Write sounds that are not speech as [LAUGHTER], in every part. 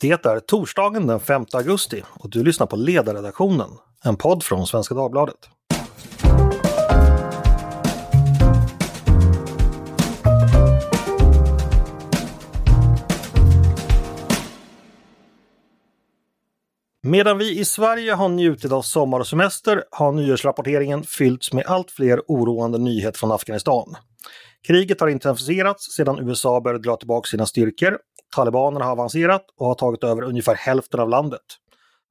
Det är torsdagen den 5 augusti och du lyssnar på Ledarredaktionen, en podd från Svenska Dagbladet. Medan vi i Sverige har njutit av sommar och semester har nyhetsrapporteringen fyllts med allt fler oroande nyheter från Afghanistan. Kriget har intensifierats sedan USA började dra tillbaka sina styrkor. Talibanerna har avancerat och har tagit över ungefär hälften av landet.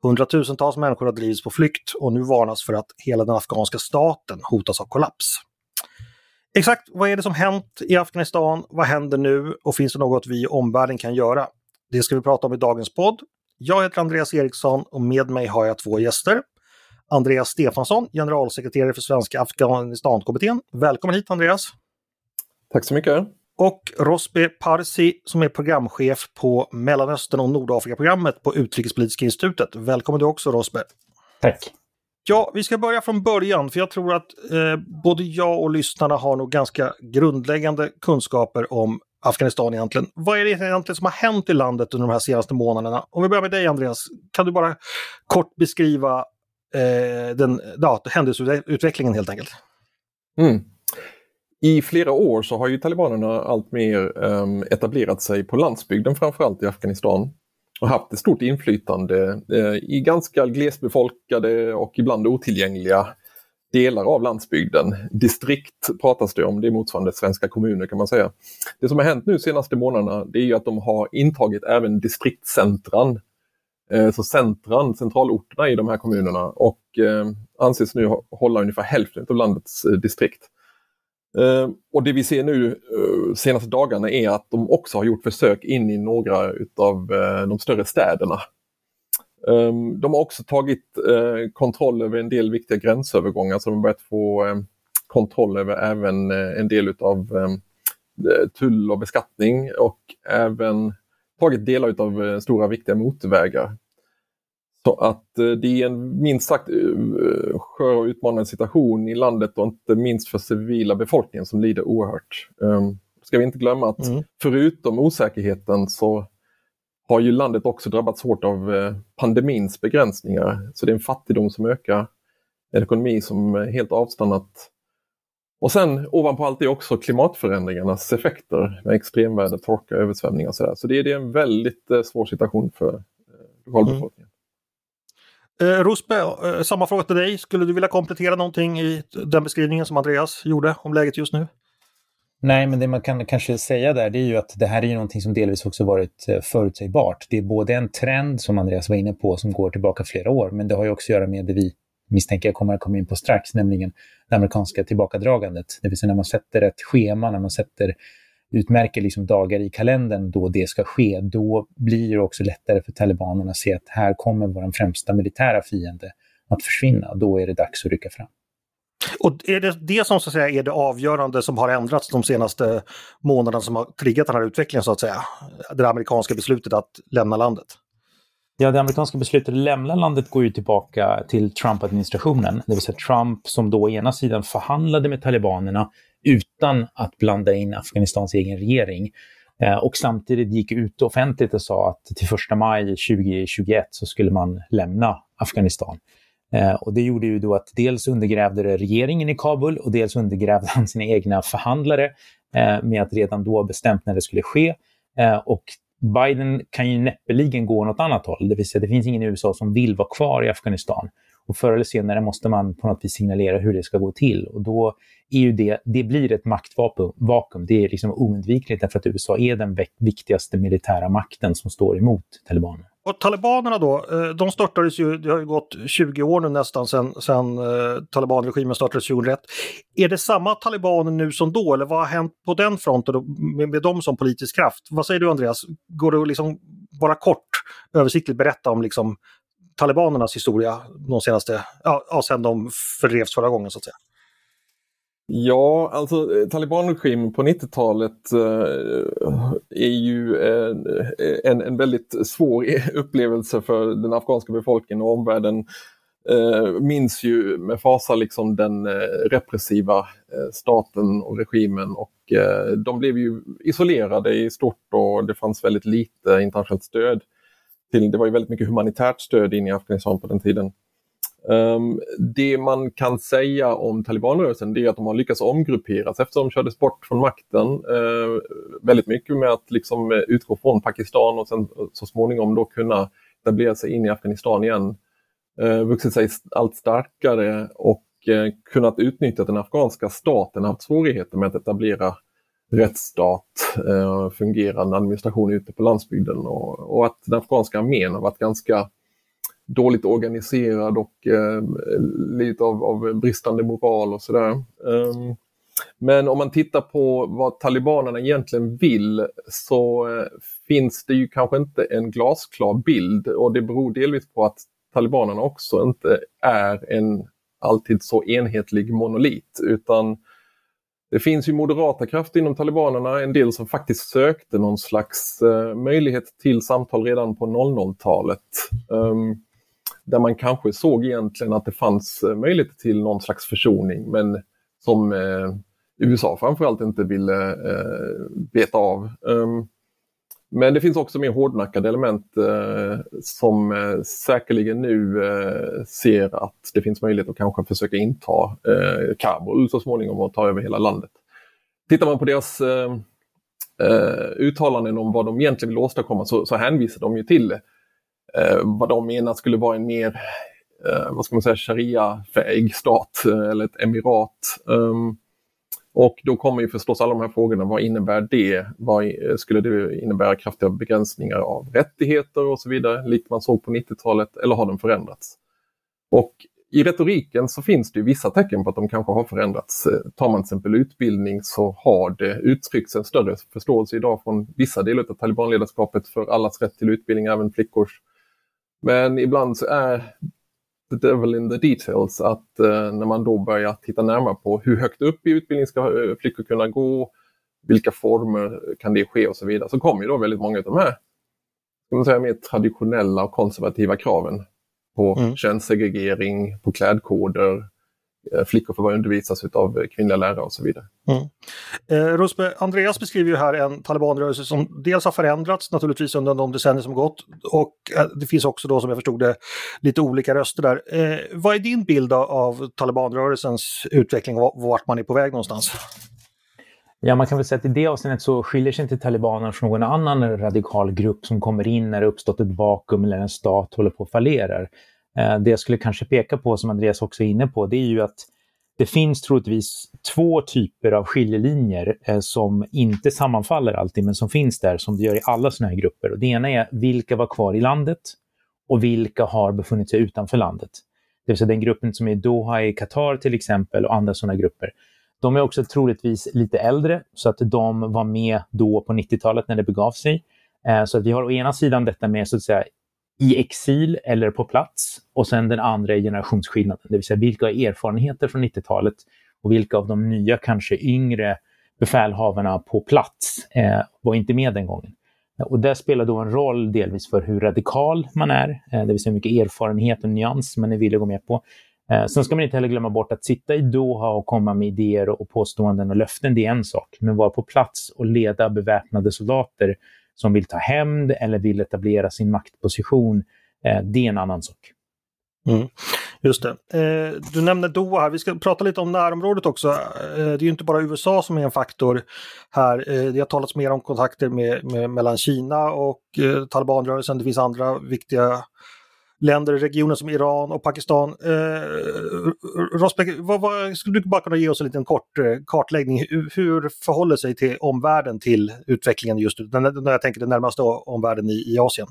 Hundratusentals människor har drivits på flykt och nu varnas för att hela den afghanska staten hotas av kollaps. Exakt vad är det som hänt i Afghanistan? Vad händer nu? Och finns det något vi i omvärlden kan göra? Det ska vi prata om i dagens podd. Jag heter Andreas Eriksson och med mig har jag två gäster. Andreas Stefansson, generalsekreterare för Svenska Afghanistankommittén. Välkommen hit Andreas! Tack så mycket! Och Rosbe Parsi som är programchef på Mellanöstern och Nordafrika-programmet på Utrikespolitiska institutet. Välkommen du också Rosbe! Tack! Ja, vi ska börja från början för jag tror att eh, både jag och lyssnarna har nog ganska grundläggande kunskaper om Afghanistan egentligen. Vad är det egentligen som har hänt i landet under de här senaste månaderna? Om vi börjar med dig Andreas, kan du bara kort beskriva eh, den ja, händelseutvecklingen helt enkelt? Mm. I flera år så har ju talibanerna alltmer um, ehm, etablerat sig på landsbygden framförallt i Afghanistan och haft ett stort inflytande uh, i ganska glesbefolkade och ibland otillgängliga delar av landsbygden. Distrikt pratas det om, det är motsvarande svenska kommuner kan man säga. Det som har hänt nu senaste månaderna det är ju att de har intagit även distriktscentran. Eh, så centran, centralorterna i de här kommunerna och eh, anses nu hålla ungefär hälften av landets eh, distrikt. Ehm, och det vi ser nu eh, senaste dagarna är att de också har gjort försök in i några utav eh, de större städerna. Ehm, de har också tagit eh, kontroll över en del viktiga gränsövergångar så de har börjat få ehm, kontroll över även en del utav tull och beskattning och även tagit delar av stora viktiga motorvägar. Så att det är en minst sagt skör och utmanande situation i landet och inte minst för civila befolkningen som lider oerhört. Ska vi inte glömma att mm. förutom osäkerheten så har ju landet också drabbats hårt av eh, pandemins begränsningar. Så det är en fattigdom som ökar, en ekonomi som helt avstannat. Och sen ovanpå allt det också klimatförändringarnas effekter med extremväder, torka, översvämningar och sådär. Så det är, en väldigt eh, svår situation för eh, lokalbefolkningen. Mm. Eh, eh, samma fråga till dig. Skulle du vilja komplettera någonting i den beskrivningen som Andreas gjorde om läget just nu? Nej, men det man kan kanske säga där det är ju att det här är ju någonting som delvis också varit eh, förutsägbart. Det är både en trend som Andreas var inne på som går tillbaka flera år, men det har ju också att göra med det vi misstänker jag kommer att komma in på strax, nämligen det amerikanska tillbakadragandet. Det vill säga när man sätter ett schema, när man sätter utmärker liksom dagar i kalendern då det ska ske, då blir det också lättare för talibanerna att se att här kommer vår främsta militära fiende att försvinna. Då är det dags att rycka fram. Och är det det som så att säga är det avgörande som har ändrats de senaste månaderna som har triggat den här utvecklingen så att säga? Det amerikanska beslutet att lämna landet? Ja, det amerikanska beslutet att lämna landet går ju tillbaka till Trump-administrationen. Det vill säga Trump som då å ena sidan förhandlade med talibanerna utan att blanda in Afghanistans egen regering. Eh, och samtidigt gick ut offentligt och sa att till 1 maj 2021 så skulle man lämna Afghanistan. Eh, och det gjorde ju då att dels undergrävde det regeringen i Kabul och dels undergrävde han sina egna förhandlare eh, med att redan då bestämt när det skulle ske. Och Biden kan ju näppeligen gå något annat håll, det vill säga det finns ingen i USA som vill vara kvar i Afghanistan. Och förr eller senare måste man på något vis signalera hur det ska gå till. Och då är ju det, det blir ett maktvakuum. Det är liksom oundvikligt därför att USA är den viktigaste militära makten som står emot talibanerna. Och talibanerna då, eh, de störtades ju, det har ju gått 20 år nu nästan sedan, sedan eh, talibanregimen startades 2001. Är det samma talibaner nu som då eller vad har hänt på den fronten då, med, med dem som politisk kraft? Vad säger du Andreas? Går det att liksom bara kort översiktligt berätta om liksom talibanernas historia de senaste, ja, sen de fördrevs förra gången så att säga? Ja, alltså eh, talibanregimen på 90-talet eh, är ju en, en, en, väldigt svår [LAUGHS] upplevelse för den afghanska befolkningen och omvärlden eh, minns ju med fasa liksom den eh, repressiva eh, staten och regimen och eh, de blev ju isolerade i stort och det fanns väldigt lite internationellt stöd. till, det var ju väldigt mycket humanitärt stöd in i Afghanistan på den tiden. Um, det man kan säga om talibanrörelsen det är att de har lyckats omgrupperas eftersom de kördes bort från makten. Uh, väldigt mycket med att liksom eh, utgå från Pakistan och sen eh, så småningom då kunna etablera sig in i Afghanistan igen. Uh, vuxit sig allt starkare och uh, kunnat utnyttja den afghanska staten, haft svårigheter med att etablera rättsstat, uh, fungerande administration ute på landsbygden och, och att den afghanska armén har varit ganska dåligt organiserad och eh, lite av, av, bristande moral och sådär. Um, men om man tittar på vad talibanerna egentligen vill så eh, finns det ju kanske inte en glasklar bild och det beror delvis på att talibanerna också inte är en alltid så enhetlig monolit utan det finns ju moderata krafter inom talibanerna, en del som faktiskt sökte någon slags eh, möjlighet till samtal redan på 00-talet. Um, ehm, där man kanske såg egentligen att det fanns eh, möjlighet till någon slags försoning men som eh, USA framförallt inte ville eh, veta av. Um, men det finns också mer hårdnackade element eh, som eh, säkerligen nu eh, ser att det finns möjlighet att kanske försöka inta eh, Kabul så småningom och ta över hela landet. Tittar man på deras eh, eh uttalanden om vad de egentligen vill åstadkomma så, så hänvisar de ju till eh, Eh, vad de menar skulle vara en mer eh, vad ska man säga, sharia-fähig stat eh, eller ett emirat. Um, och då kommer ju förstås alla de här frågorna, vad innebär det? Vad eh, skulle det innebära kraftiga begränsningar av rättigheter och så vidare, likt man såg på 90-talet, eller har den förändrats? Och i retoriken så finns det vissa tecken på att de kanske har förändrats. Eh, tar man till exempel utbildning så har det uttryckts en större förståelse idag från vissa delar av talibanledarskapet för allas rätt till utbildning, även flickors. Men ibland så är the devil in the details att eh, när man då börjar titta närmare på hur högt upp i utbildning ska eh, flickor kunna gå, vilka former kan det ske och så vidare, så kommer ju då väldigt många av de här man säga, mer traditionella och konservativa kraven på mm. könssegregering, på klädkoder, flickor får bara undervisas av kvinnliga lärare och så vidare. Mm. Eh, Rosbe, Andreas beskriver ju här en talibanrörelse som dels har förändrats naturligtvis under de decennier som gått och eh, det finns också då som jag förstod det lite olika röster där. Eh, vad är din bild av talibanrörelsens utveckling och vart man är på väg någonstans? Ja, man kan väl säga att i det avseendet så skiljer sig inte talibanerna från någon annan radikal grupp som kommer in när det uppstått ett vakuum eller en stat håller på att fallerar. Eh, det jag skulle kanske peka på, som Andreas också är inne på, det är ju att det finns troligtvis två typer av skiljelinjer eh, som inte sammanfaller alltid, men som finns där, som det gör i alla sådana här grupper. Och det ena är vilka var kvar i landet och vilka har befunnit sig utanför landet. Det vill säga den gruppen som är i Doha i Qatar till exempel och andra sådana grupper. De är också troligtvis lite äldre, så att de var med då på 90-talet när det begav sig. Eh, så att vi har å ena sidan detta med så att säga i exil eller på plats. Och sen den andra är generationsskillnaden, det vill säga vilka har erfarenheter från 90-talet och vilka av de nya, kanske yngre befälhavarna på plats eh, var inte med den gången. Och det spelar då en roll delvis för hur radikal man är, eh, det vill säga hur mycket erfarenhet och nyans man är villig att gå med på. Eh, sen ska man inte heller glömma bort att sitta i Doha och komma med idéer och påståenden och löften, det är en sak. Men vara på plats och leda beväpnade soldater som vill ta hämnd eller vill etablera sin maktposition, eh, det är en annan sak. Mm. Just det. Eh, du nämner Doha här. Vi ska prata lite om närområdet också. Eh, det är ju inte bara USA som är en faktor här. Eh, det har talats mer om kontakter med, med mellan Kina och eh, talibanrörelsen. Det finns andra viktiga länder i regionen som Iran och Pakistan. Eh, Rosbeck, vad, vad, skulle du bara kunna ge oss en liten kort eh, kartläggning? Hur, hur förhåller sig till omvärlden till utvecklingen just nu? När jag tänker den närmaste omvärlden i, i Asien.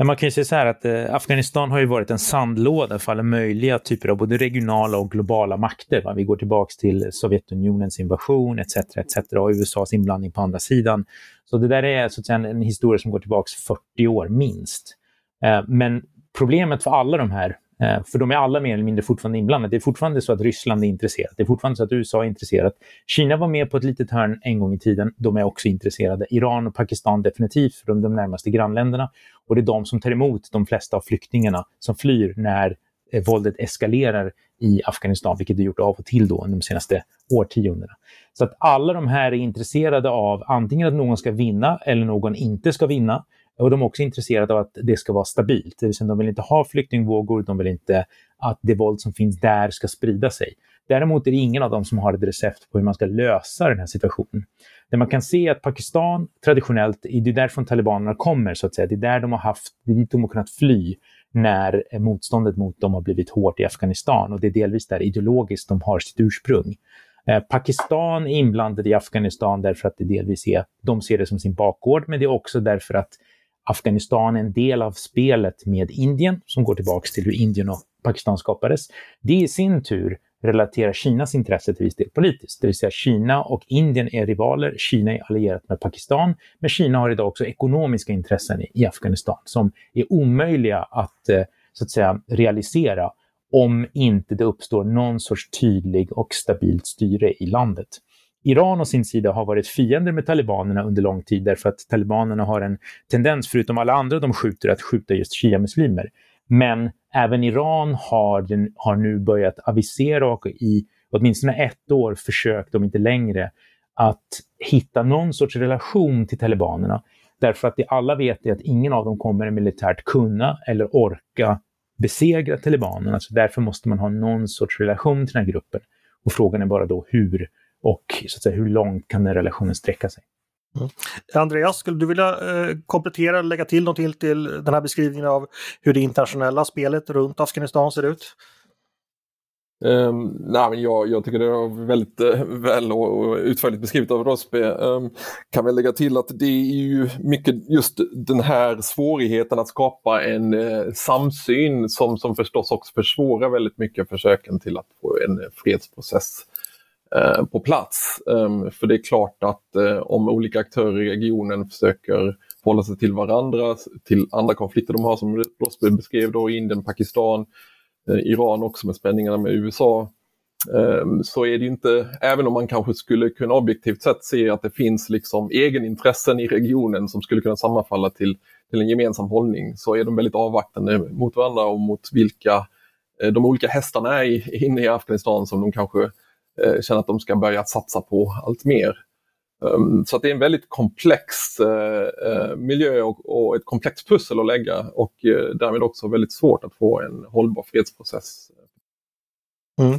Ja, man kan ju säga så här att eh, Afghanistan har ju varit en sandlåda för alla möjliga typer av både regionala och globala makter. Va? Vi går tillbaks till Sovjetunionens invasion etc. etc. och USAs inblandning på andra sidan. Så det där är så att säga, en historia som går tillbaks 40 år minst. Eh, men problemet för alla de här, eh, för de är alla mer eller mindre fortfarande inblandade, det är fortfarande så att Ryssland är intresserat, det är fortfarande så att USA är intresserat. Kina var med på ett litet hörn en gång i tiden, de är också intresserade. Iran och Pakistan definitivt, för de, de närmaste grannländerna. Och det är de som tar emot de flesta av flyktingarna som flyr när eh, våldet eskalerar i Afghanistan, vilket det gjort av och till då under de senaste årtiondena. Så att alla de här är intresserade av antingen att någon ska vinna eller någon inte ska vinna och de är också intresserade av att det ska vara stabilt. Det vill säga, de vill inte ha flyktingvågor, de vill inte att det våld som finns där ska sprida sig. Däremot är det ingen av dem som har ett recept på hur man ska lösa den här situationen. Det man kan se är att Pakistan traditionellt, det är därifrån talibanerna kommer, så att säga. Det är där de har haft, det är dit de har kunnat fly när eh, motståndet mot dem har blivit hårt i Afghanistan och det är delvis där ideologiskt de har sitt ursprung. Eh, Pakistan är inblandade i Afghanistan därför att det delvis är, de ser det som sin bakgård, men det är också därför att Afghanistan är en del av spelet med Indien, som går tillbaka till hur Indien och Pakistan skapades. Det i sin tur relaterar Kinas intresse till viss del politiskt. Det vill säga Kina och Indien är rivaler, Kina är allierat med Pakistan, men Kina har idag också ekonomiska intressen i Afghanistan som är omöjliga att, eh, så att säga, realisera om inte det uppstår någon sorts tydlig och stabilt styre i landet. Iran å sin sida har varit fiender med talibanerna under lång tid därför att talibanerna har en tendens, förutom alla andra de skjuter, att skjuta just shia-muslimer. Men även Iran har, den, har nu börjat avisera och i åtminstone ett år försökt, om inte längre, att hitta någon sorts relation till talibanerna. Därför att det alla vet är att ingen av dem kommer militärt kunna eller orka besegra talibanerna. Så därför måste man ha någon sorts relation till den här gruppen. Och frågan är bara då hur och så att säga, hur långt kan den relationen sträcka sig. Mm. Andreas, skulle du vilja eh, komplettera, lägga till någonting till den här beskrivningen av hur det internationella spelet runt Afghanistan ser ut? Um, nej, men jag, jag tycker det är väldigt uh, väl och, och utförligt beskrivet av Rosby. Um, kan väl lägga till att det är ju mycket just den här svårigheten att skapa en uh, samsyn som, som förstås också försvårar väldigt mycket försöken till att få en uh, fredsprocess Eh, på plats. Ehm, för det är klart att eh, om olika aktörer i regionen försöker hålla sig till varandra, till andra konflikter de har som Rosby beskrev då, Indien, Pakistan, eh, Iran också med spänningarna med USA. Ehm, så är det inte, även om man kanske skulle kunna objektivt sett se att det finns liksom egenintressen i regionen som skulle kunna sammanfalla till, till en gemensam hållning, så är de väldigt avvaktande mot varandra och mot vilka de olika hästarna är inne i Afghanistan som de kanske eh, känner att de ska börja satsa på allt mer. Um, så det är en väldigt komplex eh, eh, miljö och, och, ett komplext pussel att lägga och eh, därmed också väldigt svårt att få en hållbar fredsprocess. Mm.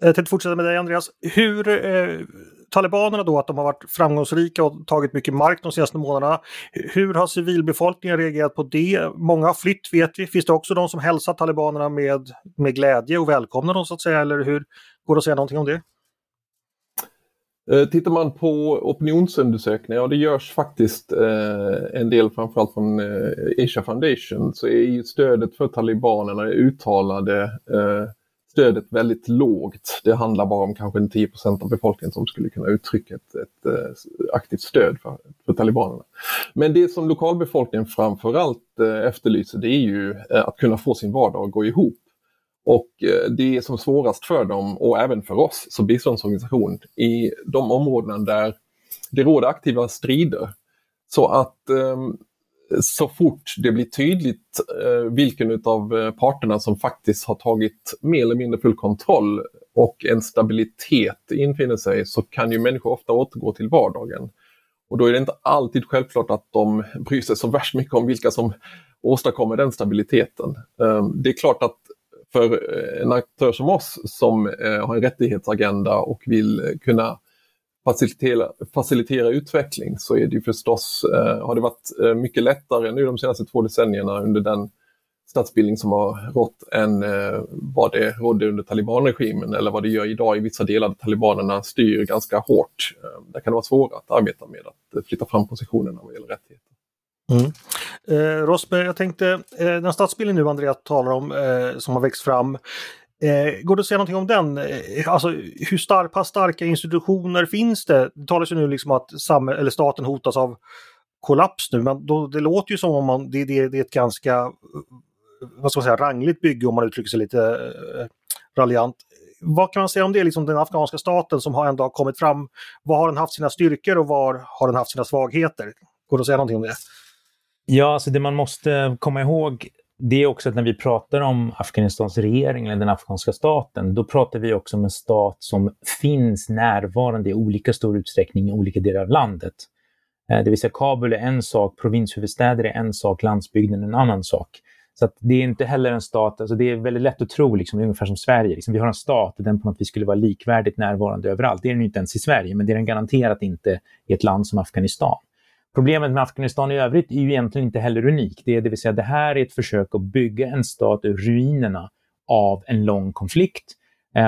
Jag tänkte fortsätta med dig Andreas. Hur eh, Talibanerna då, att de har varit framgångsrika och tagit mycket mark de senaste månaderna. Hur har civilbefolkningen reagerat på det? Många har flytt vet vi. Finns det också de som hälsar talibanerna med, med glädje och välkomnar dem så att säga? Eller hur går det att säga någonting om det? Eh, tittar man på opinionsundersökningar, och det görs faktiskt eh, en del framförallt från eh, Asia Foundation, så är ju stödet för talibanerna, det uttalade eh, stödet väldigt lågt. Det handlar bara om kanske 10% av befolkningen som skulle kunna uttrycka ett, ett, ett aktivt stöd för, för, talibanerna. Men det som lokalbefolkningen framförallt eh, efterlyser det är ju eh, att kunna få sin vardag att gå ihop. Och eh, det är som svårast för dem och även för oss som biståndsorganisation i de områden där det råder aktiva strider. Så att ehm, så fort det blir tydligt eh, vilken av eh, parterna som faktiskt har tagit mer eller mindre full kontroll och en stabilitet infinner sig så kan ju människor ofta återgå till vardagen. Och då är det inte alltid självklart att de bryr sig så värst mycket om vilka som åstadkommer den stabiliteten. Ehm, det är klart att för eh, en aktör som oss som eh, har en rättighetsagenda och vill eh, kunna facilitera, facilitera utveckling så är det ju förstås, har det varit mycket lättare nu de senaste två decennierna under den statsbildning som har rått än vad det rådde under talibanregimen eller vad det gör idag i vissa delar där talibanerna styr ganska hårt. Där kan det vara svårare att arbeta med att flytta fram positionerna vad gäller rättigheter. Mm. Eh, Rosberg, jag tänkte, eh, den stadsbilden nu Andreas talar om eh, som har växt fram. Eh, går det att säga någonting om den? Eh, alltså hur star pass starka institutioner finns det? Det talas ju nu liksom att eller staten hotas av kollaps nu, men då, det låter ju som om man, det, det, det är ett ganska eh, vad ska man säga, rangligt bygge om man uttrycker sig lite eh, raljant. Vad kan man säga om det, liksom den afghanska staten som har ändå kommit fram? Var har den haft sina styrkor och var har den haft sina svagheter? Går det att säga någonting om det? Ja, alltså det man måste komma ihåg det är också att när vi pratar om Afghanistans regering eller den afghanska staten, då pratar vi också om en stat som finns närvarande i olika stor utsträckning i olika delar av landet. Eh, det vill säga Kabul är en sak, provinshuvudstäder är en sak, landsbygden en annan sak. Så det är inte heller en stat, alltså det är väldigt lätt att tro, liksom, ungefär som Sverige, liksom, vi har en stat och den på något vis skulle vara likvärdigt närvarande överallt. Det är den inte ens i Sverige, men det är den garanterat inte i ett land som Afghanistan. Problemet med Afghanistan i övrigt är ju egentligen inte heller unikt. Det, är, det vill säga det här är ett försök att bygga en stat ur ruinerna av en lång konflikt.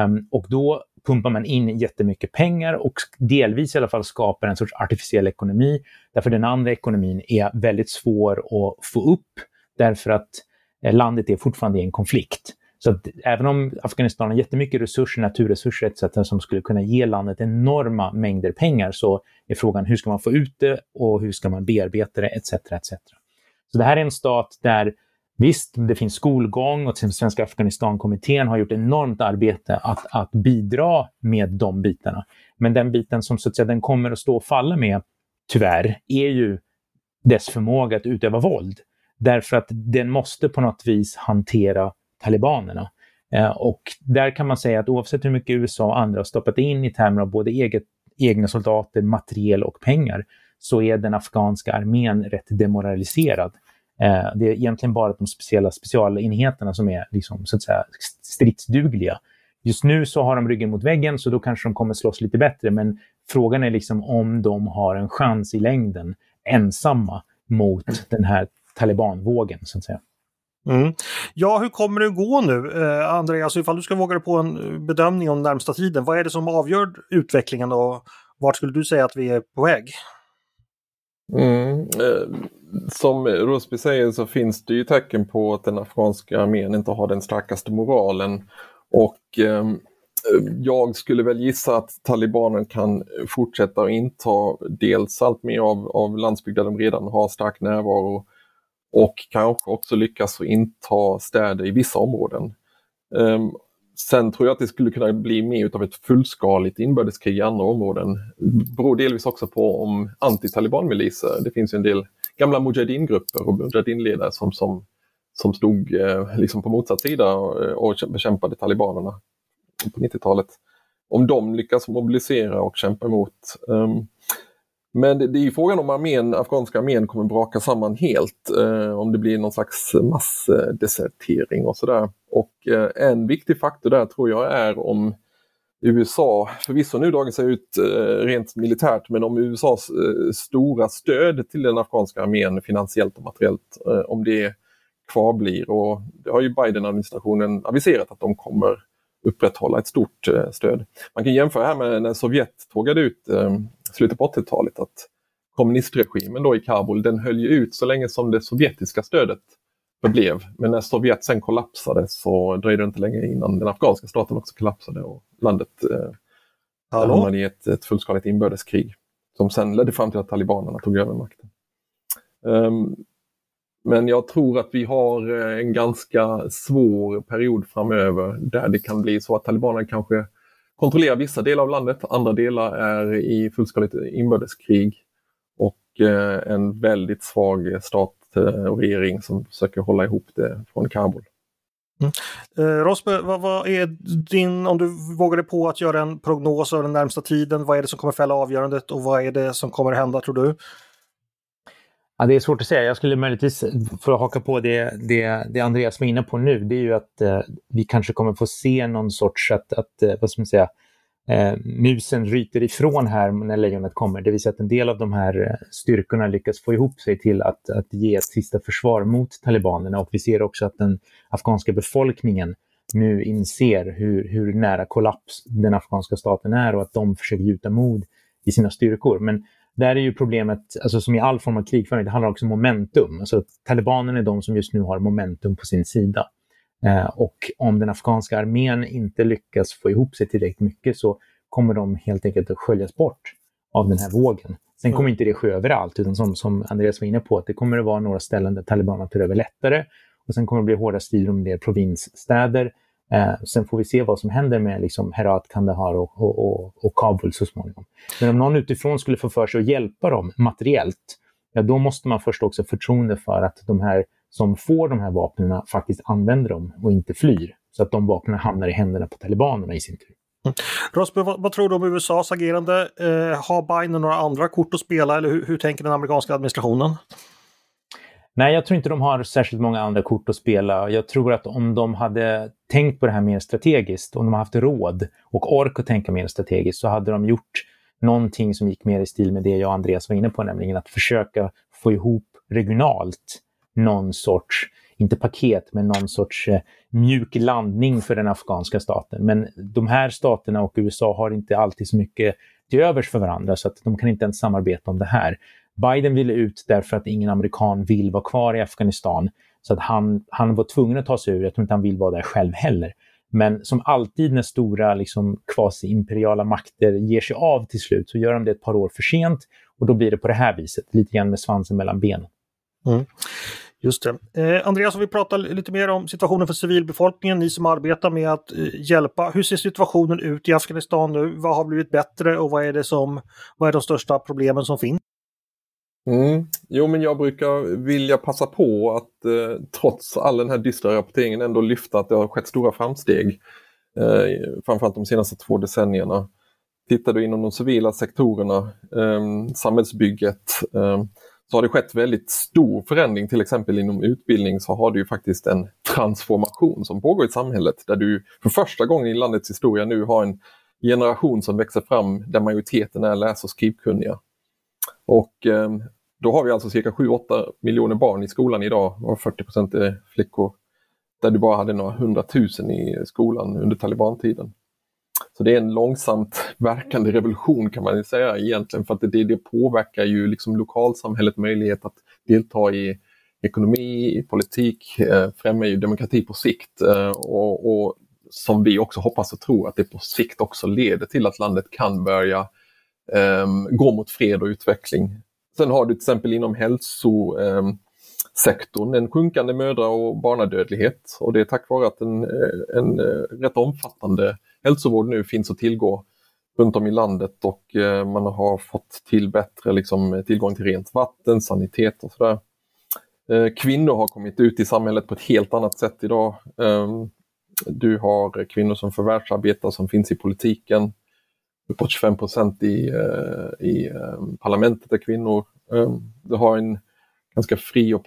Um, och då pumpar man in jättemycket pengar och delvis i alla fall skapar en sorts artificiell ekonomi. Därför den andra ekonomin är väldigt svår att få upp därför att eh, landet är fortfarande i en konflikt. Så att även om Afghanistan har jättemycket resurser, naturresurser etc. som skulle kunna ge landet enorma mängder pengar så är frågan hur ska man få ut det och hur ska man bearbeta det etc. etc. Så det här är en stat där visst, det finns skolgång och Svenska Afghanistankommittén har gjort enormt arbete att, att bidra med de bitarna. Men den biten som så att säga, den kommer att stå och falla med, tyvärr, är ju dess förmåga att utöva våld. Därför att den måste på något vis hantera talibanerna. Eh, och där kan man säga att oavsett hur mycket USA och andra har stoppat in i termer av både eget, egna soldater, materiel och pengar, så är den afghanska armén rätt demoraliserad. Eh, det är egentligen bara de speciella specialenheterna som är liksom, så att säga, stridsdugliga. Just nu så har de ryggen mot väggen, så då kanske de kommer slåss lite bättre, men frågan är liksom om de har en chans i längden ensamma mot den här talibanvågen, så att säga. Mm. Ja, hur kommer det att gå nu? Eh, Andreas, ifall du ska våga dig på en eh, bedömning om närmsta tiden, vad är det som avgör utvecklingen och vart skulle du säga att vi är på väg? Mm. Eh, som Rosby säger så finns det ju tecken på att den afghanska armén inte har den starkaste moralen. Och eh, jag skulle väl gissa att talibanen kan fortsätta att inta dels allt mer av, av landsbygd där de redan har stark närvaro och kanske också lyckas inta städer i vissa områden. Ehm, sen tror jag att det skulle kunna bli mer av ett fullskaligt inbördeskrig i andra områden. Det beror delvis också på om anti-taliban-miliser, det finns en del gamla mujahedin-grupper och mujahedin-ledare som, som, som stod eh, liksom på motsatt sida eh, och, och bekämpade talibanerna på 90-talet. Om de lyckas mobilisera och kämpa emot. Um, men det, det är ju frågan om armén, afghanska armén kommer braka samman helt, eh, om det blir någon slags massdesertering och sådär. Och eh, en viktig faktor där tror jag är om USA, förvisso nu dragit sig ut eh, rent militärt, men om USAs eh, stora stöd till den afghanska armén finansiellt och materiellt, eh, om det kvarblir. Och det har ju Biden-administrationen aviserat att de kommer upprätthålla ett stort eh, stöd. Man kan jämföra här med när Sovjet tågade ut eh, slutet på 80-talet att kommunistregimen då i Kabul den höll ju ut så länge som det sovjetiska stödet förblev. Men när Sovjet sen kollapsade så dröjde det inte länge innan den afghanska staten också kollapsade och landet eh, hamnade i ett, ett fullskaligt inbördeskrig som sen ledde fram till att talibanerna tog över makten. Um, men jag tror att vi har eh, en ganska svår period framöver där det kan bli så att talibanerna kanske kontrollerar vissa delar av landet, andra delar är i fullskaligt inbördeskrig och eh, en väldigt svag stat eh, och regering som försöker hålla ihop det från Kabul. Mm. Eh, Rosbe, vad, vad, är din, om du vågar dig på att göra en prognos av den närmsta tiden, vad är det som kommer fälla avgörandet och vad är det som kommer hända tror du? Ja, det är svårt att säga. Jag skulle möjligtvis, för att haka på det, det, det Andreas var inne på nu, det är ju att eh, vi kanske kommer få se någon sorts att, att eh, vad ska man säga, eh, musen ryter ifrån här när lejonet kommer. Det vill säga att en del av de här eh, styrkorna lyckas få ihop sig till att, att ge ett sista försvar mot talibanerna och vi ser också att den afghanska befolkningen nu inser hur, hur nära kollaps den afghanska staten är och att de försöker gjuta mod i sina styrkor. Men där är ju problemet, alltså som i all form av krigföring, det handlar också om momentum. Alltså talibanerna är de som just nu har momentum på sin sida. Eh, och om den afghanska armén inte lyckas få ihop sig tillräckligt mycket så kommer de helt enkelt att sköljas bort av den här vågen. Sen kommer inte det ske överallt, utan som, som Andreas var inne på, att det kommer att vara några ställen där talibanerna tar över lättare. Och sen kommer det bli hårda strider om en del provinsstäder. Eh, sen får vi se vad som händer med liksom, Herat, Kandahar och, och, och, och, Kabul så småningom. Men om någon utifrån skulle få för sig att hjälpa dem materiellt, ja, då måste man först också förtroende för att de här som får de här vapnen faktiskt använder dem och inte flyr. Så att de vapnen hamnar i händerna på talibanerna i sin tur. Mm. Rosby, vad, vad, tror du om USAs agerande? Eh, har Biden några andra kort att spela eller hur, hur tänker den amerikanska administrationen? Nej, jag tror inte de har särskilt många andra kort att spela. Jag tror att om de hade tänkt på det här mer strategiskt, om de haft råd och ork att tänka mer strategiskt, så hade de gjort någonting som gick mer i stil med det jag och Andreas var inne på, nämligen att försöka få ihop regionalt någon sorts, inte paket, men någon sorts eh, mjuk landning för den afghanska staten. Men de här staterna och USA har inte alltid så mycket till övers för varandra, så att de kan inte ens samarbeta om det här. Biden ville ut därför att ingen amerikan vill vara kvar i Afghanistan. Så att han, han var tvungen att ta sig ur. Jag tror inte han vill vara där själv heller. Men som alltid när stora liksom, kvasi-imperiala makter ger sig av till slut så gör de det ett par år för sent och då blir det på det här viset, lite grann med svansen mellan benen. Mm. Just det. Eh, Andreas, om vi pratar lite mer om situationen för civilbefolkningen, ni som arbetar med att eh, hjälpa. Hur ser situationen ut i Afghanistan nu? Vad har blivit bättre och vad är, det som, vad är de största problemen som finns? Mm. Jo, men jag brukar vilja passa på att eh, trots all den här dystra rapporteringen ändå lyfta att det har skett stora framsteg. Eh, framförallt de senaste två decennierna. Tittar du inom de civila sektorerna, eh, samhällsbygget, eh, så har det skett väldigt stor förändring. Till exempel inom utbildning så har du ju faktiskt en transformation som pågår i samhället där du för första gången i landets historia nu har en generation som växer fram där majoriteten är läs och skrivkunniga. Och eh, då har vi alltså cirka 7-8 miljoner barn i skolan idag och 40 procent är flickor. Där du bara hade några hundratusen i skolan under talibantiden. Så det är en långsamt [LAUGHS] verkande revolution kan man säga egentligen för att det, det påverkar ju liksom lokalsamhället möjlighet att delta i ekonomi, i politik, eh, främjar ju demokrati på sikt eh, och, och, som vi också hoppas och tror att det på sikt också leder till att landet kan börja eh, gå mot fred och utveckling. Sen har du till exempel inom hälsosektorn en sjunkande mödra och barnadödlighet och det är tack vare att en, eh, en eh, rätt omfattande hälsovård nu finns att tillgå runt om i landet och eh, man har fått till bättre liksom, tillgång till rent vatten, sanitet och sådär. Kvinnor har kommit ut i samhället på ett helt annat sätt idag. Ehm, du har kvinnor som förvärvsarbetar som finns i politiken uppåt 25 procent i, eh, i eh, parlamentet är kvinnor. Eh, det har en ganska fri och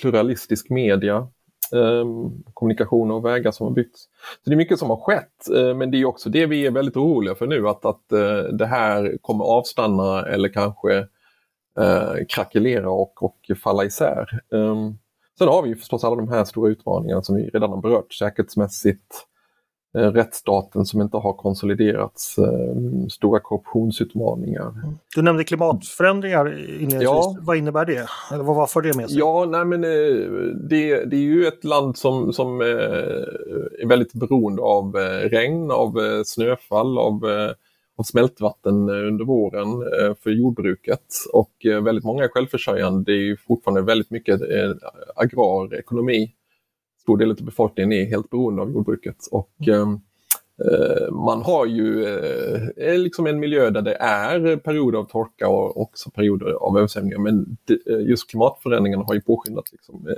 pluralistisk media. kommunikationer kommunikation och vägar som har byggts. Så det är mycket som har skett, men det är också det vi är väldigt oroliga för nu, att, att det här kommer avstanna eller kanske krackelera och, och falla isär. Sen har vi förstås alla de här stora utmaningarna som vi redan har berört, säkerhetsmässigt, rättsstaten som inte har konsoliderats, eh, stora korruptionsutmaningar. Mm. Du nämnde klimatförändringar inledningsvis. Ja. Vad innebär det? Eller vad för det med sig? Ja, nej men eh, det, det är ju ett land som, som är väldigt beroende av regn, av snöfall, av, av smältvatten under våren för jordbruket. Och väldigt många är självförsörjande. Det är ju fortfarande väldigt mycket agrar ekonomi stor del av befolkningen är helt beroende av jordbruket. Och, mm. eh, man har ju eh, liksom en miljö där det är perioder av torka och också perioder av översvämningar. Men eh, just klimatförändringarna har ju påskyndat liksom,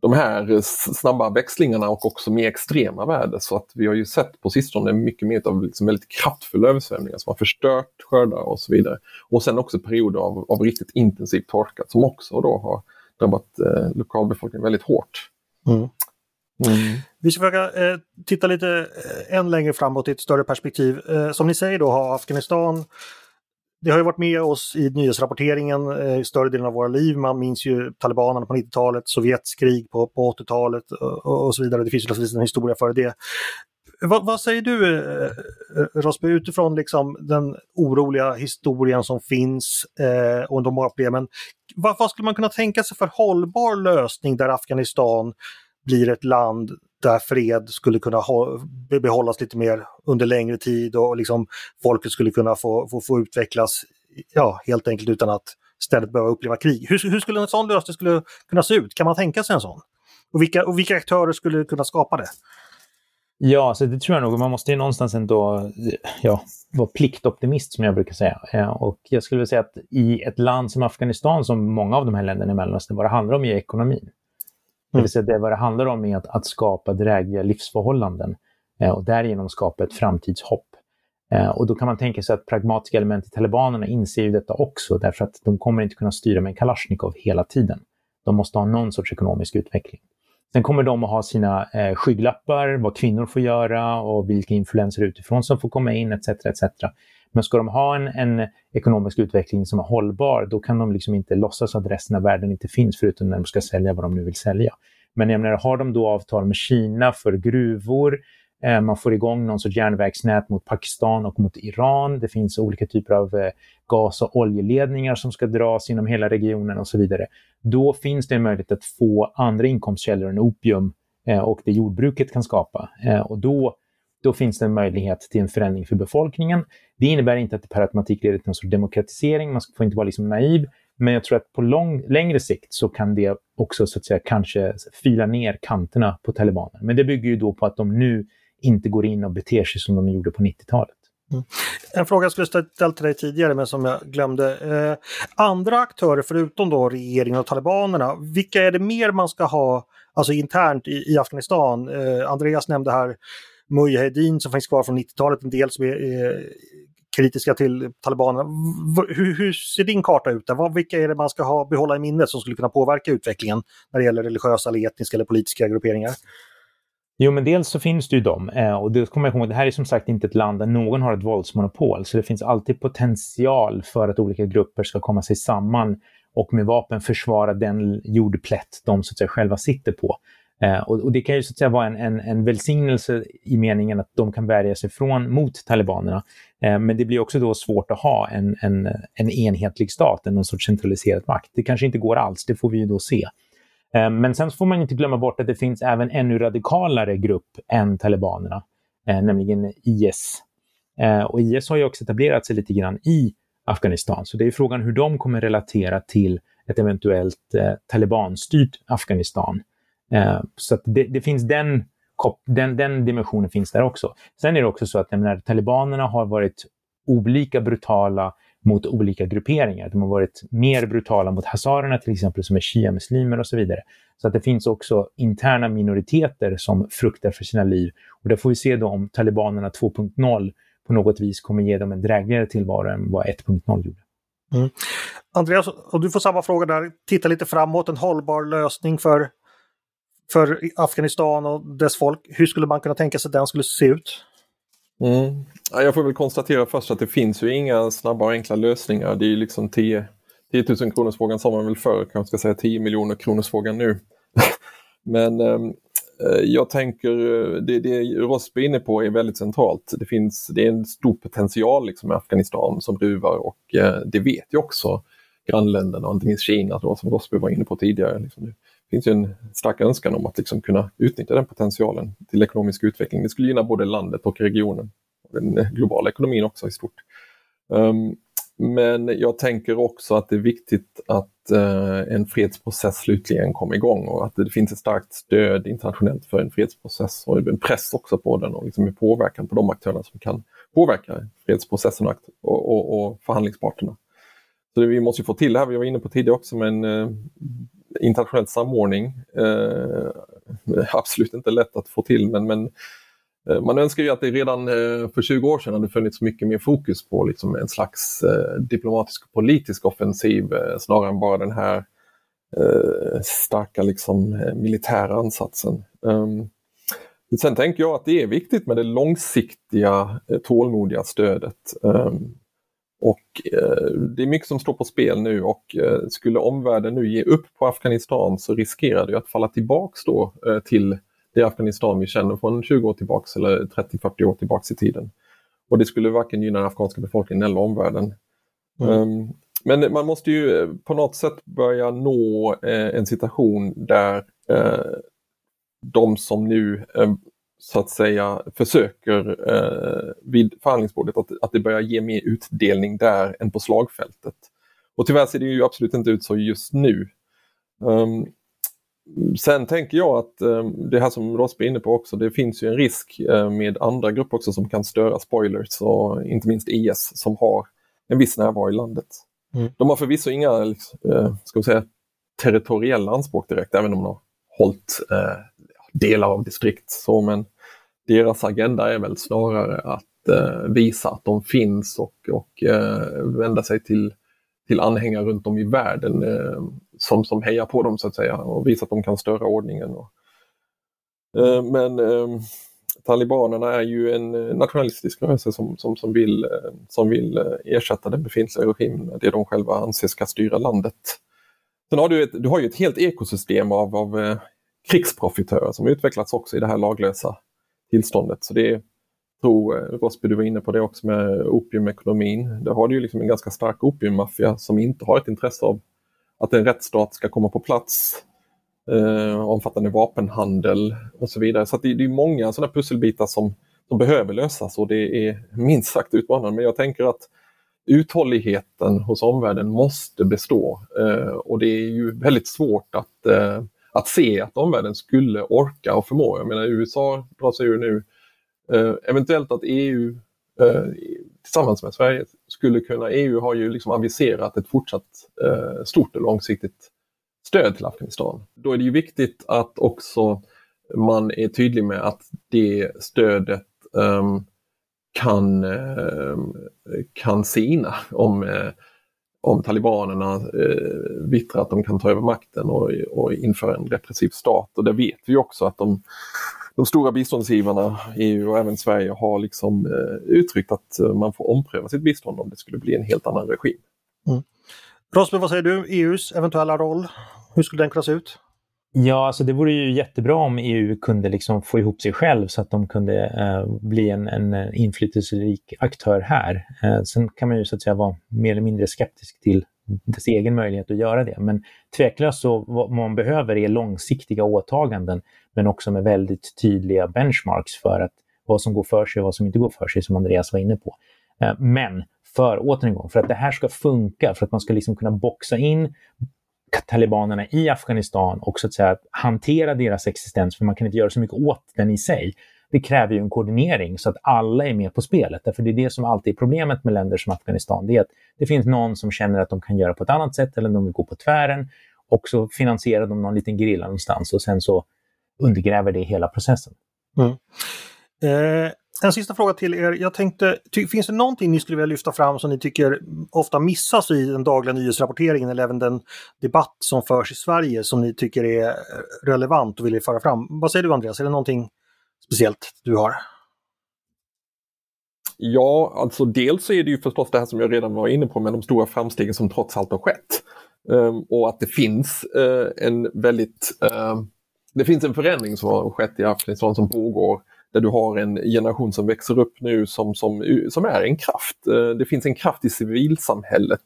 de här snabba växlingarna och också mer extrema väder. Så att vi har ju sett på sistone mycket mer av liksom väldigt kraftfulla översvämningar som har förstört skördar och så vidare. Och sen också perioder av, av riktigt intensiv torka som också då har drabbat eh, lokalbefolkningen väldigt hårt. Mm. Mm. Vi ska försöka eh, titta lite eh, än längre framåt i ett större perspektiv. Eh, som ni säger då har Afghanistan det har ju varit med oss i nyhetsrapporteringen eh, i större delen av våra liv. Man minns ju talibanerna på 90-talet, Sovjets krig på, på 80-talet och, och, så vidare. Det finns ju naturligtvis en historia före det. Vad, vad, säger du eh, eh, Rosby, utifrån liksom den oroliga historien som finns eh, och de många problemen. Vad, vad skulle man kunna tänka sig för hållbar lösning där Afghanistan blir ett land där fred skulle kunna ha, behållas lite mer under längre tid och liksom folket skulle kunna få, få, få utvecklas ja, helt enkelt utan att ständigt behöva uppleva krig. Hur, hur skulle en sån lösning skulle kunna se ut? Kan man tänka sig en sån? Och vilka, och vilka aktörer skulle kunna skapa det? Ja, så det tror jag nog. Man måste ju någonstans ändå ja, vara pliktoptimist som jag brukar säga. Och jag skulle vilja säga att i ett land som Afghanistan, som många av de här länderna i Mellanöstern, vad det handlar om är ekonomin. Det vill säga det vad det handlar om är att, att skapa drägliga livsförhållanden eh, och därigenom skapa ett framtidshopp. Eh, och då kan man tänka sig att pragmatiska element i talibanerna inser ju detta också därför att de kommer inte kunna styra med en Kalashnikov hela tiden. De måste ha någon sorts ekonomisk utveckling. Sen kommer de att ha sina eh, skygglappar, vad kvinnor får göra och vilka influenser utifrån som får komma in etc. etc. Men ska de ha en, en, ekonomisk utveckling som är hållbar, då kan de liksom inte låtsas att resten av världen inte finns, förutom när de ska sälja vad de nu vill sälja. Men jag menar, har de då avtal med Kina för gruvor, Eh, man får igång någon sorts järnvägsnät mot Pakistan och mot Iran, det finns olika typer av eh, gas och oljeledningar som ska dras inom hela regionen och så vidare. Då finns det en möjlighet att få andra inkomstkällor än opium eh, och det jordbruket kan skapa. Och då då finns det en möjlighet till en förändring för befolkningen. Det innebär inte att det per automatik leder till någon sorts demokratisering, man får inte vara liksom naiv, men jag tror att på lång, längre sikt så kan det också så att säga kanske fila ner kanterna på talibanerna. Men det bygger ju då på att de nu inte går in och beter sig som de gjorde på 90-talet. Mm. En fråga jag skulle ställt till dig tidigare men som jag glömde. Eh, andra aktörer förutom då regeringen och talibanerna, vilka är det mer man ska ha alltså internt i, i Afghanistan? Eh, Andreas nämnde här Mujahedin som finns kvar från 90-talet, en del som är, är kritiska till talibanerna. Hur, hur, ser din karta ut? Där? Vilka är det man ska ha, behålla i minnet som skulle kunna påverka utvecklingen när det gäller religiösa, eller etniska eller politiska grupperingar? Jo, men dels så finns det ju dem. Eh, och det kommer jag ihåg, det här är som sagt inte ett land där någon har ett våldsmonopol, så det finns alltid potential för att olika grupper ska komma sig samman och med vapen försvara den jordplätt de så att säga, själva sitter på. Eh, och, och, det kan ju så att säga vara en, en, en välsignelse i meningen att de kan värja sig från mot talibanerna. Eh, men det blir också då svårt att ha en, en, en enhetlig stat, en någon sorts centraliserad makt. Det kanske inte går alls, det får vi ju då se. Eh, men sen får man inte glömma bort att det finns även ännu radikalare grupp än talibanerna, eh, nämligen IS. Eh, och IS har ju också etablerat sig lite grann i Afghanistan, så det är frågan hur de kommer relatera till ett eventuellt eh, talibanstyrt Afghanistan. Eh, så det, det, finns den, den, den dimensionen finns där också. Sen är det också så att menar, talibanerna har varit olika brutala mot olika grupperingar. De har varit mer brutala mot hazarerna till exempel, som är shia-muslimer och så vidare. Så att det finns också interna minoriteter som fruktar för sina liv. Och där får vi se då om talibanerna 2.0 på något vis kommer ge dem en drägligare tillvaro än vad 1.0 gjorde. Mm. Andreas, och du får samma fråga där. Titta lite framåt, en hållbar lösning för, för Afghanistan och dess folk. Hur skulle man kunna tänka sig att den skulle se ut? Mm. Jag får väl konstatera först att det finns ju inga snabba och enkla lösningar. Det är ju liksom 10, 10 000 kronorsfrågan sa man väl förr, kanske ska säga 10 miljoner-kronorsfrågan nu. [LAUGHS] Men ehm, eh, jag tänker, eh, det, det Rosby är inne på är väldigt centralt. Det, finns, det är en stor potential liksom i Afghanistan som ruvar och eh, det vet ju också grannländerna, inte minst Kina då, som Rosby var inne på tidigare. Liksom. Det finns ju en stark önskan om att liksom kunna utnyttja den potentialen till ekonomisk utveckling. Det skulle gynna både landet och regionen den eh, globala ekonomin också i stort. Um, men jag tänker också att det är viktigt att uh, en fredsprocess slutligen kommer igång och att det finns ett starkt stöd internationellt för en fredsprocess och en press också på den och liksom en påverkan på de aktörerna som kan påverka fredsprocessen och, och, och förhandlingsparterna. Så det, vi måste få till det här, vi var inne på tidigare också, men uh, internationell samordning. Eh, absolut inte lätt att få till men, men Eh, man önskar ju att det redan eh, för 20 år sedan hade funnits mycket mer fokus på liksom en slags eh, diplomatisk och politisk offensiv eh, snarare än bara den här eh, starka liksom, militära ansatsen. Ehm, sen tänker jag att det är viktigt med det långsiktiga tålmodiga stödet. Ehm, och det är mycket som står på spel nu och skulle omvärlden nu ge upp på Afghanistan så riskerar det att falla tillbaks då till det Afghanistan vi känner från 20 år tillbaks eller 30-40 år tillbaks i tiden. Och det skulle varken gynna den afghanska befolkningen eller omvärlden. Mm. Um, men man måste ju eh, på något sätt börja nå eh, en situation där eh, de som nu eh, så att säga försöker eh, vid förhandlingsbordet att, att det börjar ge mer utdelning där än på slagfältet. Och tyvärr ser det ju absolut inte ut så just nu. Um, Sen tänker jag att eh, det här som Rosby är inne på också, det finns ju en risk eh, med andra grupper också som kan störa spoilers och inte minst IS som har en viss närvaro i landet. Mm. De har förvisso inga eh, ska vi säga, territoriella anspråk direkt, även om de har hållit delar av distrikt. Så, men deras agenda är väl snarare att eh, visa att de finns och, och eh, vända sig till, till anhängare runt om i världen eh, som, som hejar på dem så att säga och visa att de kan störa ordningen. Och, eh, men eh, talibanerna är ju en eh, nationalistisk rörelse som, som, som, vill, eh, som vill eh, ersätta den befintliga regimen, det de själva anser ska styra landet. Sen har du, ett, du har ju ett helt ekosystem av, av krigsprofitörer som utvecklats också i det här laglösa tillståndet. Så det tror eh, Rosby, du var inne på det också med opiumekonomin. Där har du ju liksom en ganska stark opiummaffia som inte har ett intresse av att en rättsstat ska komma på plats, eh, omfattande vapenhandel och så vidare. Så det, det, är många sådana pusselbitar som, som behöver lösas och det är minst sagt utmanande. Men jag tänker att uthålligheten hos omvärlden måste bestå eh, och det är ju väldigt svårt att eh, att se att omvärlden skulle orka och förmå. Jag menar USA drar sig ur nu. Eh, eventuellt att EU eh, tillsammans med Sverige skulle kunna, EU har ju liksom aviserat ett fortsatt eh, stort och långsiktigt stöd till Afghanistan. Då är det ju viktigt att också man är tydlig med att det stödet ehm, kan, ehm, kan sina om eh, om talibanerna eh, vittrar att de kan ta över makten och, och införa en repressiv stat. Och det vet vi också att de, de stora biståndsgivarna, EU och även Sverige, har liksom eh, uttryckt att eh, man får ompröva sitt bistånd om det skulle bli en helt annan regim. Mm. Rosmer, vad säger du? EUs eventuella roll? Hur skulle den kunna se ut? Ja, alltså det vore ju jättebra om EU kunde liksom få ihop sig själv så att de kunde eh, bli en, en inflytelserik aktör här. Eh, sen kan man ju så att säga vara mer eller mindre skeptisk till dess egen möjlighet att göra det. Men tveklöst så vad man behöver är långsiktiga åtaganden men också med väldigt tydliga benchmarks för att vad som går för sig och vad som inte går för sig som Andreas var inne på. Eh, men för, återigen, för att det här ska funka, för att man ska liksom kunna boxa in talibanerna i Afghanistan och så att säga hantera deras existens, för man kan inte göra så mycket åt den i sig. Det kräver ju en koordinering så att alla är med på spelet. Därför det är det som alltid är problemet med länder som Afghanistan. Det är att det finns någon som känner att de kan göra på ett annat sätt eller de vill gå på tvären och så finansierar de någon liten gerilla någonstans och sen så undergräver det hela processen. Mm. Eh, en sista fråga till er. Jag tänkte, finns det någonting ni skulle vilja lyfta fram som ni tycker ofta missas i den dagliga nyhetsrapporteringen eller även den debatt som förs i Sverige som ni tycker är relevant och vill föra fram? Vad säger du Andreas, är det någonting speciellt du har? Ja, alltså dels så är det ju förstås det här som jag redan var inne på med de stora framstegen som trots allt har skett. Um, och att det finns uh, en väldigt uh, det finns en förändring som har skett i Afghanistan som pågår där du har en generation som växer upp nu som, som, som är en kraft. Eh, det finns en kraft i civilsamhället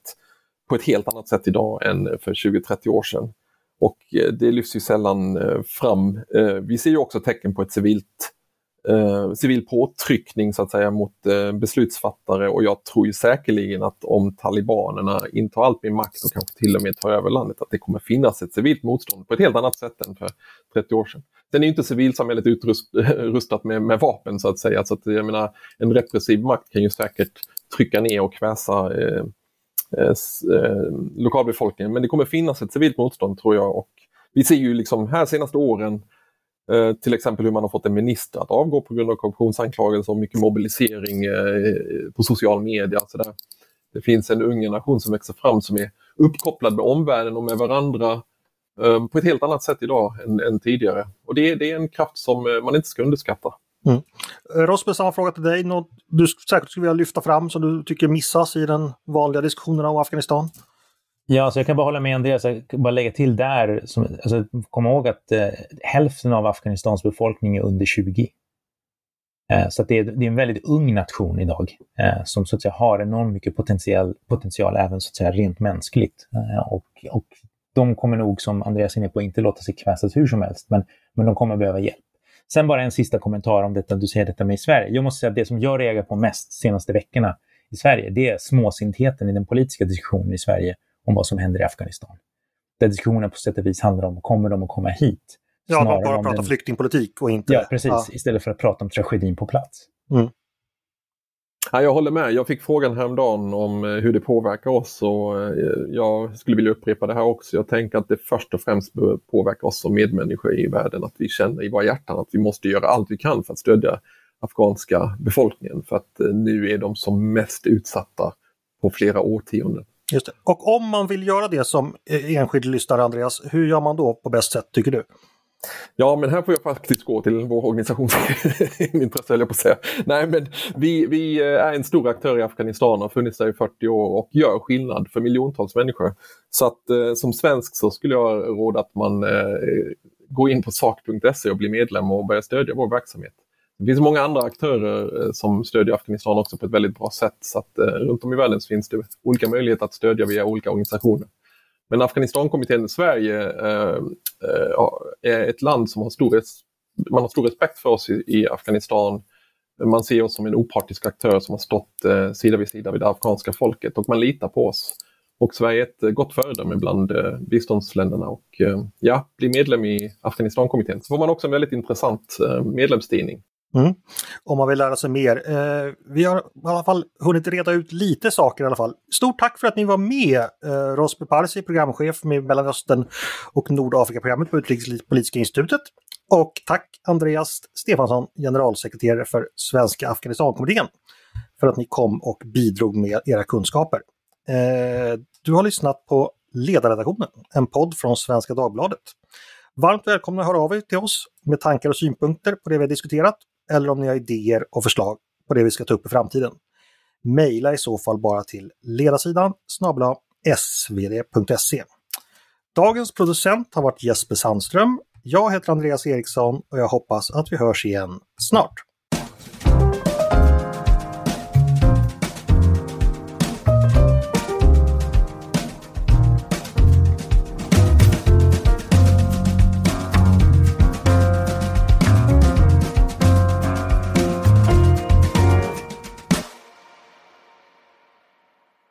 på ett helt annat sätt idag än för 20-30 år sedan. Och eh, det lyfts ju sällan eh, fram. Vi ser ju också tecken på ett civilt eh, civil påtryckning så att säga mot eh, beslutsfattare och jag tror ju säkerligen att om talibanerna intar allt mer makt och kanske till och med tar över landet att det kommer finnas ett civilt motstånd på ett helt annat sätt än för 30 år sedan. Sen är inte civilsamhället utrustat [LAUGHS] med, med vapen så att säga. Så att, jag menar, en repressiv makt kan ju säkert trycka ner och kväsa eh, eh, eh, lokalbefolkningen. Men det kommer finnas ett civilt motstånd tror jag. Och vi ser ju liksom här senaste åren eh, till exempel hur man har fått en minister att avgå på grund av korruptionsanklagelser och mycket mobilisering eh, på social media. Så där. Det finns en ung generation som växer fram som är uppkopplad med omvärlden och med varandra eh, på ett helt annat sätt idag än, än tidigare. Och det, det, är en kraft som eh, man inte ska underskatta. Mm. Eh, Rosbe, samma fråga till dig. Något du säkert skulle vilja lyfta fram som du tycker missas i den vanliga diskussionen om Afghanistan? Ja, så alltså jag kan bara hålla med Andreas. Jag kan bara lägga till där, som, alltså, kom ihåg att eh, hälften av Afghanistans befolkning är under 20. Eh, så det är, det, är, en väldigt ung nation idag eh, som så att säga har enormt mycket potential, potential även så att säga rent mänskligt. Eh, och, och de kommer nog, som Andreas är inne på, inte låta sig kväsas hur som helst, men, men de kommer behöva hjälp. Sen bara en sista kommentar om detta, du säger detta med i Sverige. Jag måste säga att det som jag reagerar på mest senaste veckorna i Sverige, det är småsintheten i den politiska diskussionen i Sverige om vad som händer i Afghanistan. Där diskussionen på sätt och vis handlar om, kommer de att komma hit? Ja, man bara pratar den... flyktingpolitik och inte... Ja, precis. Ja. Istället för att prata om tragedin på plats. Mm. Ja, jag håller med. Jag fick frågan häromdagen om eh, hur det påverkar oss och eh, jag skulle vilja upprepa det här också. Jag tänker att det först och främst bör påverka oss som medmänniskor i världen. Att vi känner i våra hjärtan att vi måste göra allt vi kan för att stödja afghanska befolkningen. För att eh, nu är de som mest utsatta på flera årtionden. Just det. Och om man vill göra det som eh, enskild lyssnare, Andreas, hur gör man då på bäst sätt tycker du? Ja, men här får jag faktiskt gå till vår organisations [LAUGHS] intresse, jag på att säga. Nej, men vi, vi eh, är en stor aktör i Afghanistan och har funnits där i 40 år och gör skillnad för miljontals människor. Så att eh, som svensk så skulle jag råda att man eh, går in på sak.se och blir medlem och börjar stödja vår verksamhet. Det finns många andra aktörer eh, som stödjer Afghanistan också på ett väldigt bra sätt. Så att eh, runt om i världen finns det olika möjligheter att stödja via olika organisationer. Men Afghanistankommittén i Sverige eh, eh, är ett land som har stor, man har stor respekt för oss i, i Afghanistan. Man ser oss som en opartisk aktör som har stått eh, sida vid sida vid det afghanska folket och man litar på oss. Och Sverige är ett eh, gott föredöme bland eh, biståndsländerna och eh, ja, bli medlem i Afghanistankommittén. Så får man också en väldigt intressant eh, medlemstidning Mm. Om man vill lära sig mer. Eh, vi har i alla fall hunnit reda ut lite saker i alla fall. Stort tack för att ni var med! Eh, Rosby Parsi, programchef med Mellanöstern och Nordafrika-programmet på Utrikespolitiska institutet. Och tack Andreas Stefansson, generalsekreterare för Svenska Afghanistankommittén, för att ni kom och bidrog med era kunskaper. Eh, du har lyssnat på Ledarredaktionen, en podd från Svenska Dagbladet. Varmt välkomna att höra av er till oss med tankar och synpunkter på det vi har diskuterat eller om ni har idéer och förslag på det vi ska ta upp i framtiden. Maila i så fall bara till ledarsidan snabla svd.se. Dagens producent har varit Jesper Sandström. Jag heter Andreas Eriksson och jag hoppas att vi hörs igen snart.